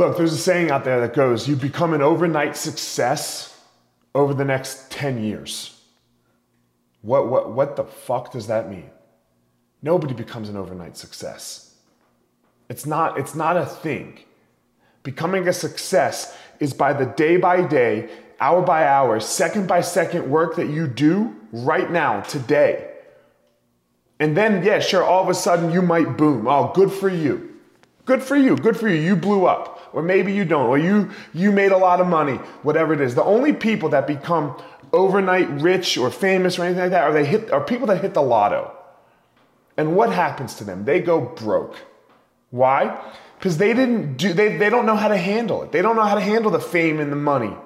Look, there's a saying out there that goes, you become an overnight success over the next 10 years. What, what, what the fuck does that mean? Nobody becomes an overnight success. It's not, it's not a thing. Becoming a success is by the day by day, hour by hour, second by second work that you do right now, today. And then, yeah, sure, all of a sudden you might boom. Oh, good for you. Good for you. Good for you. You blew up or maybe you don't, or you you made a lot of money, whatever it is. The only people that become overnight rich or famous or anything like that are they hit are people that hit the lotto. And what happens to them? They go broke. Why? Because they didn't do they, they don't know how to handle it. They don't know how to handle the fame and the money.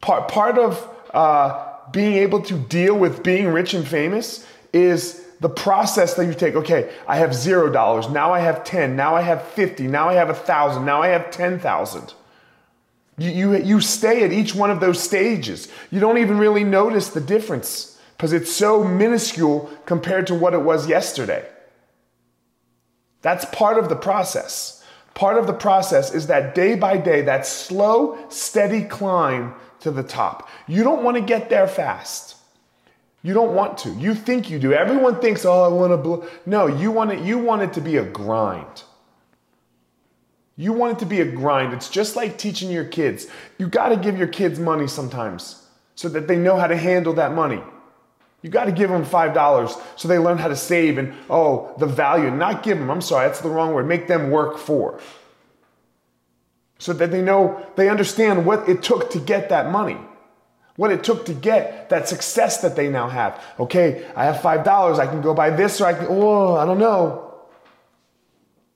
Part part of uh, being able to deal with being rich and famous is the process that you take, okay, I have zero dollars, now I have 10, now I have 50, now I have a thousand, now I have 10,000. You, you, you stay at each one of those stages. You don't even really notice the difference because it's so minuscule compared to what it was yesterday. That's part of the process. Part of the process is that day by day, that slow, steady climb to the top. You don't want to get there fast. You don't want to. You think you do. Everyone thinks, "Oh, I want to blow." No, you want it you want it to be a grind. You want it to be a grind. It's just like teaching your kids. You got to give your kids money sometimes so that they know how to handle that money. You got to give them $5 so they learn how to save and, oh, the value. Not give them, I'm sorry, that's the wrong word. Make them work for. So that they know, they understand what it took to get that money what it took to get that success that they now have. Okay, I have $5, I can go buy this or I can, oh, I don't know.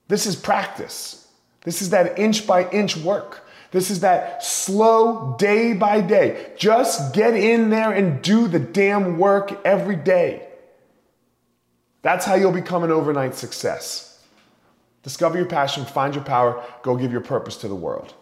This is practice. This is that inch by inch work. This is that slow day by day. Just get in there and do the damn work every day. That's how you'll become an overnight success. Discover your passion, find your power, go give your purpose to the world.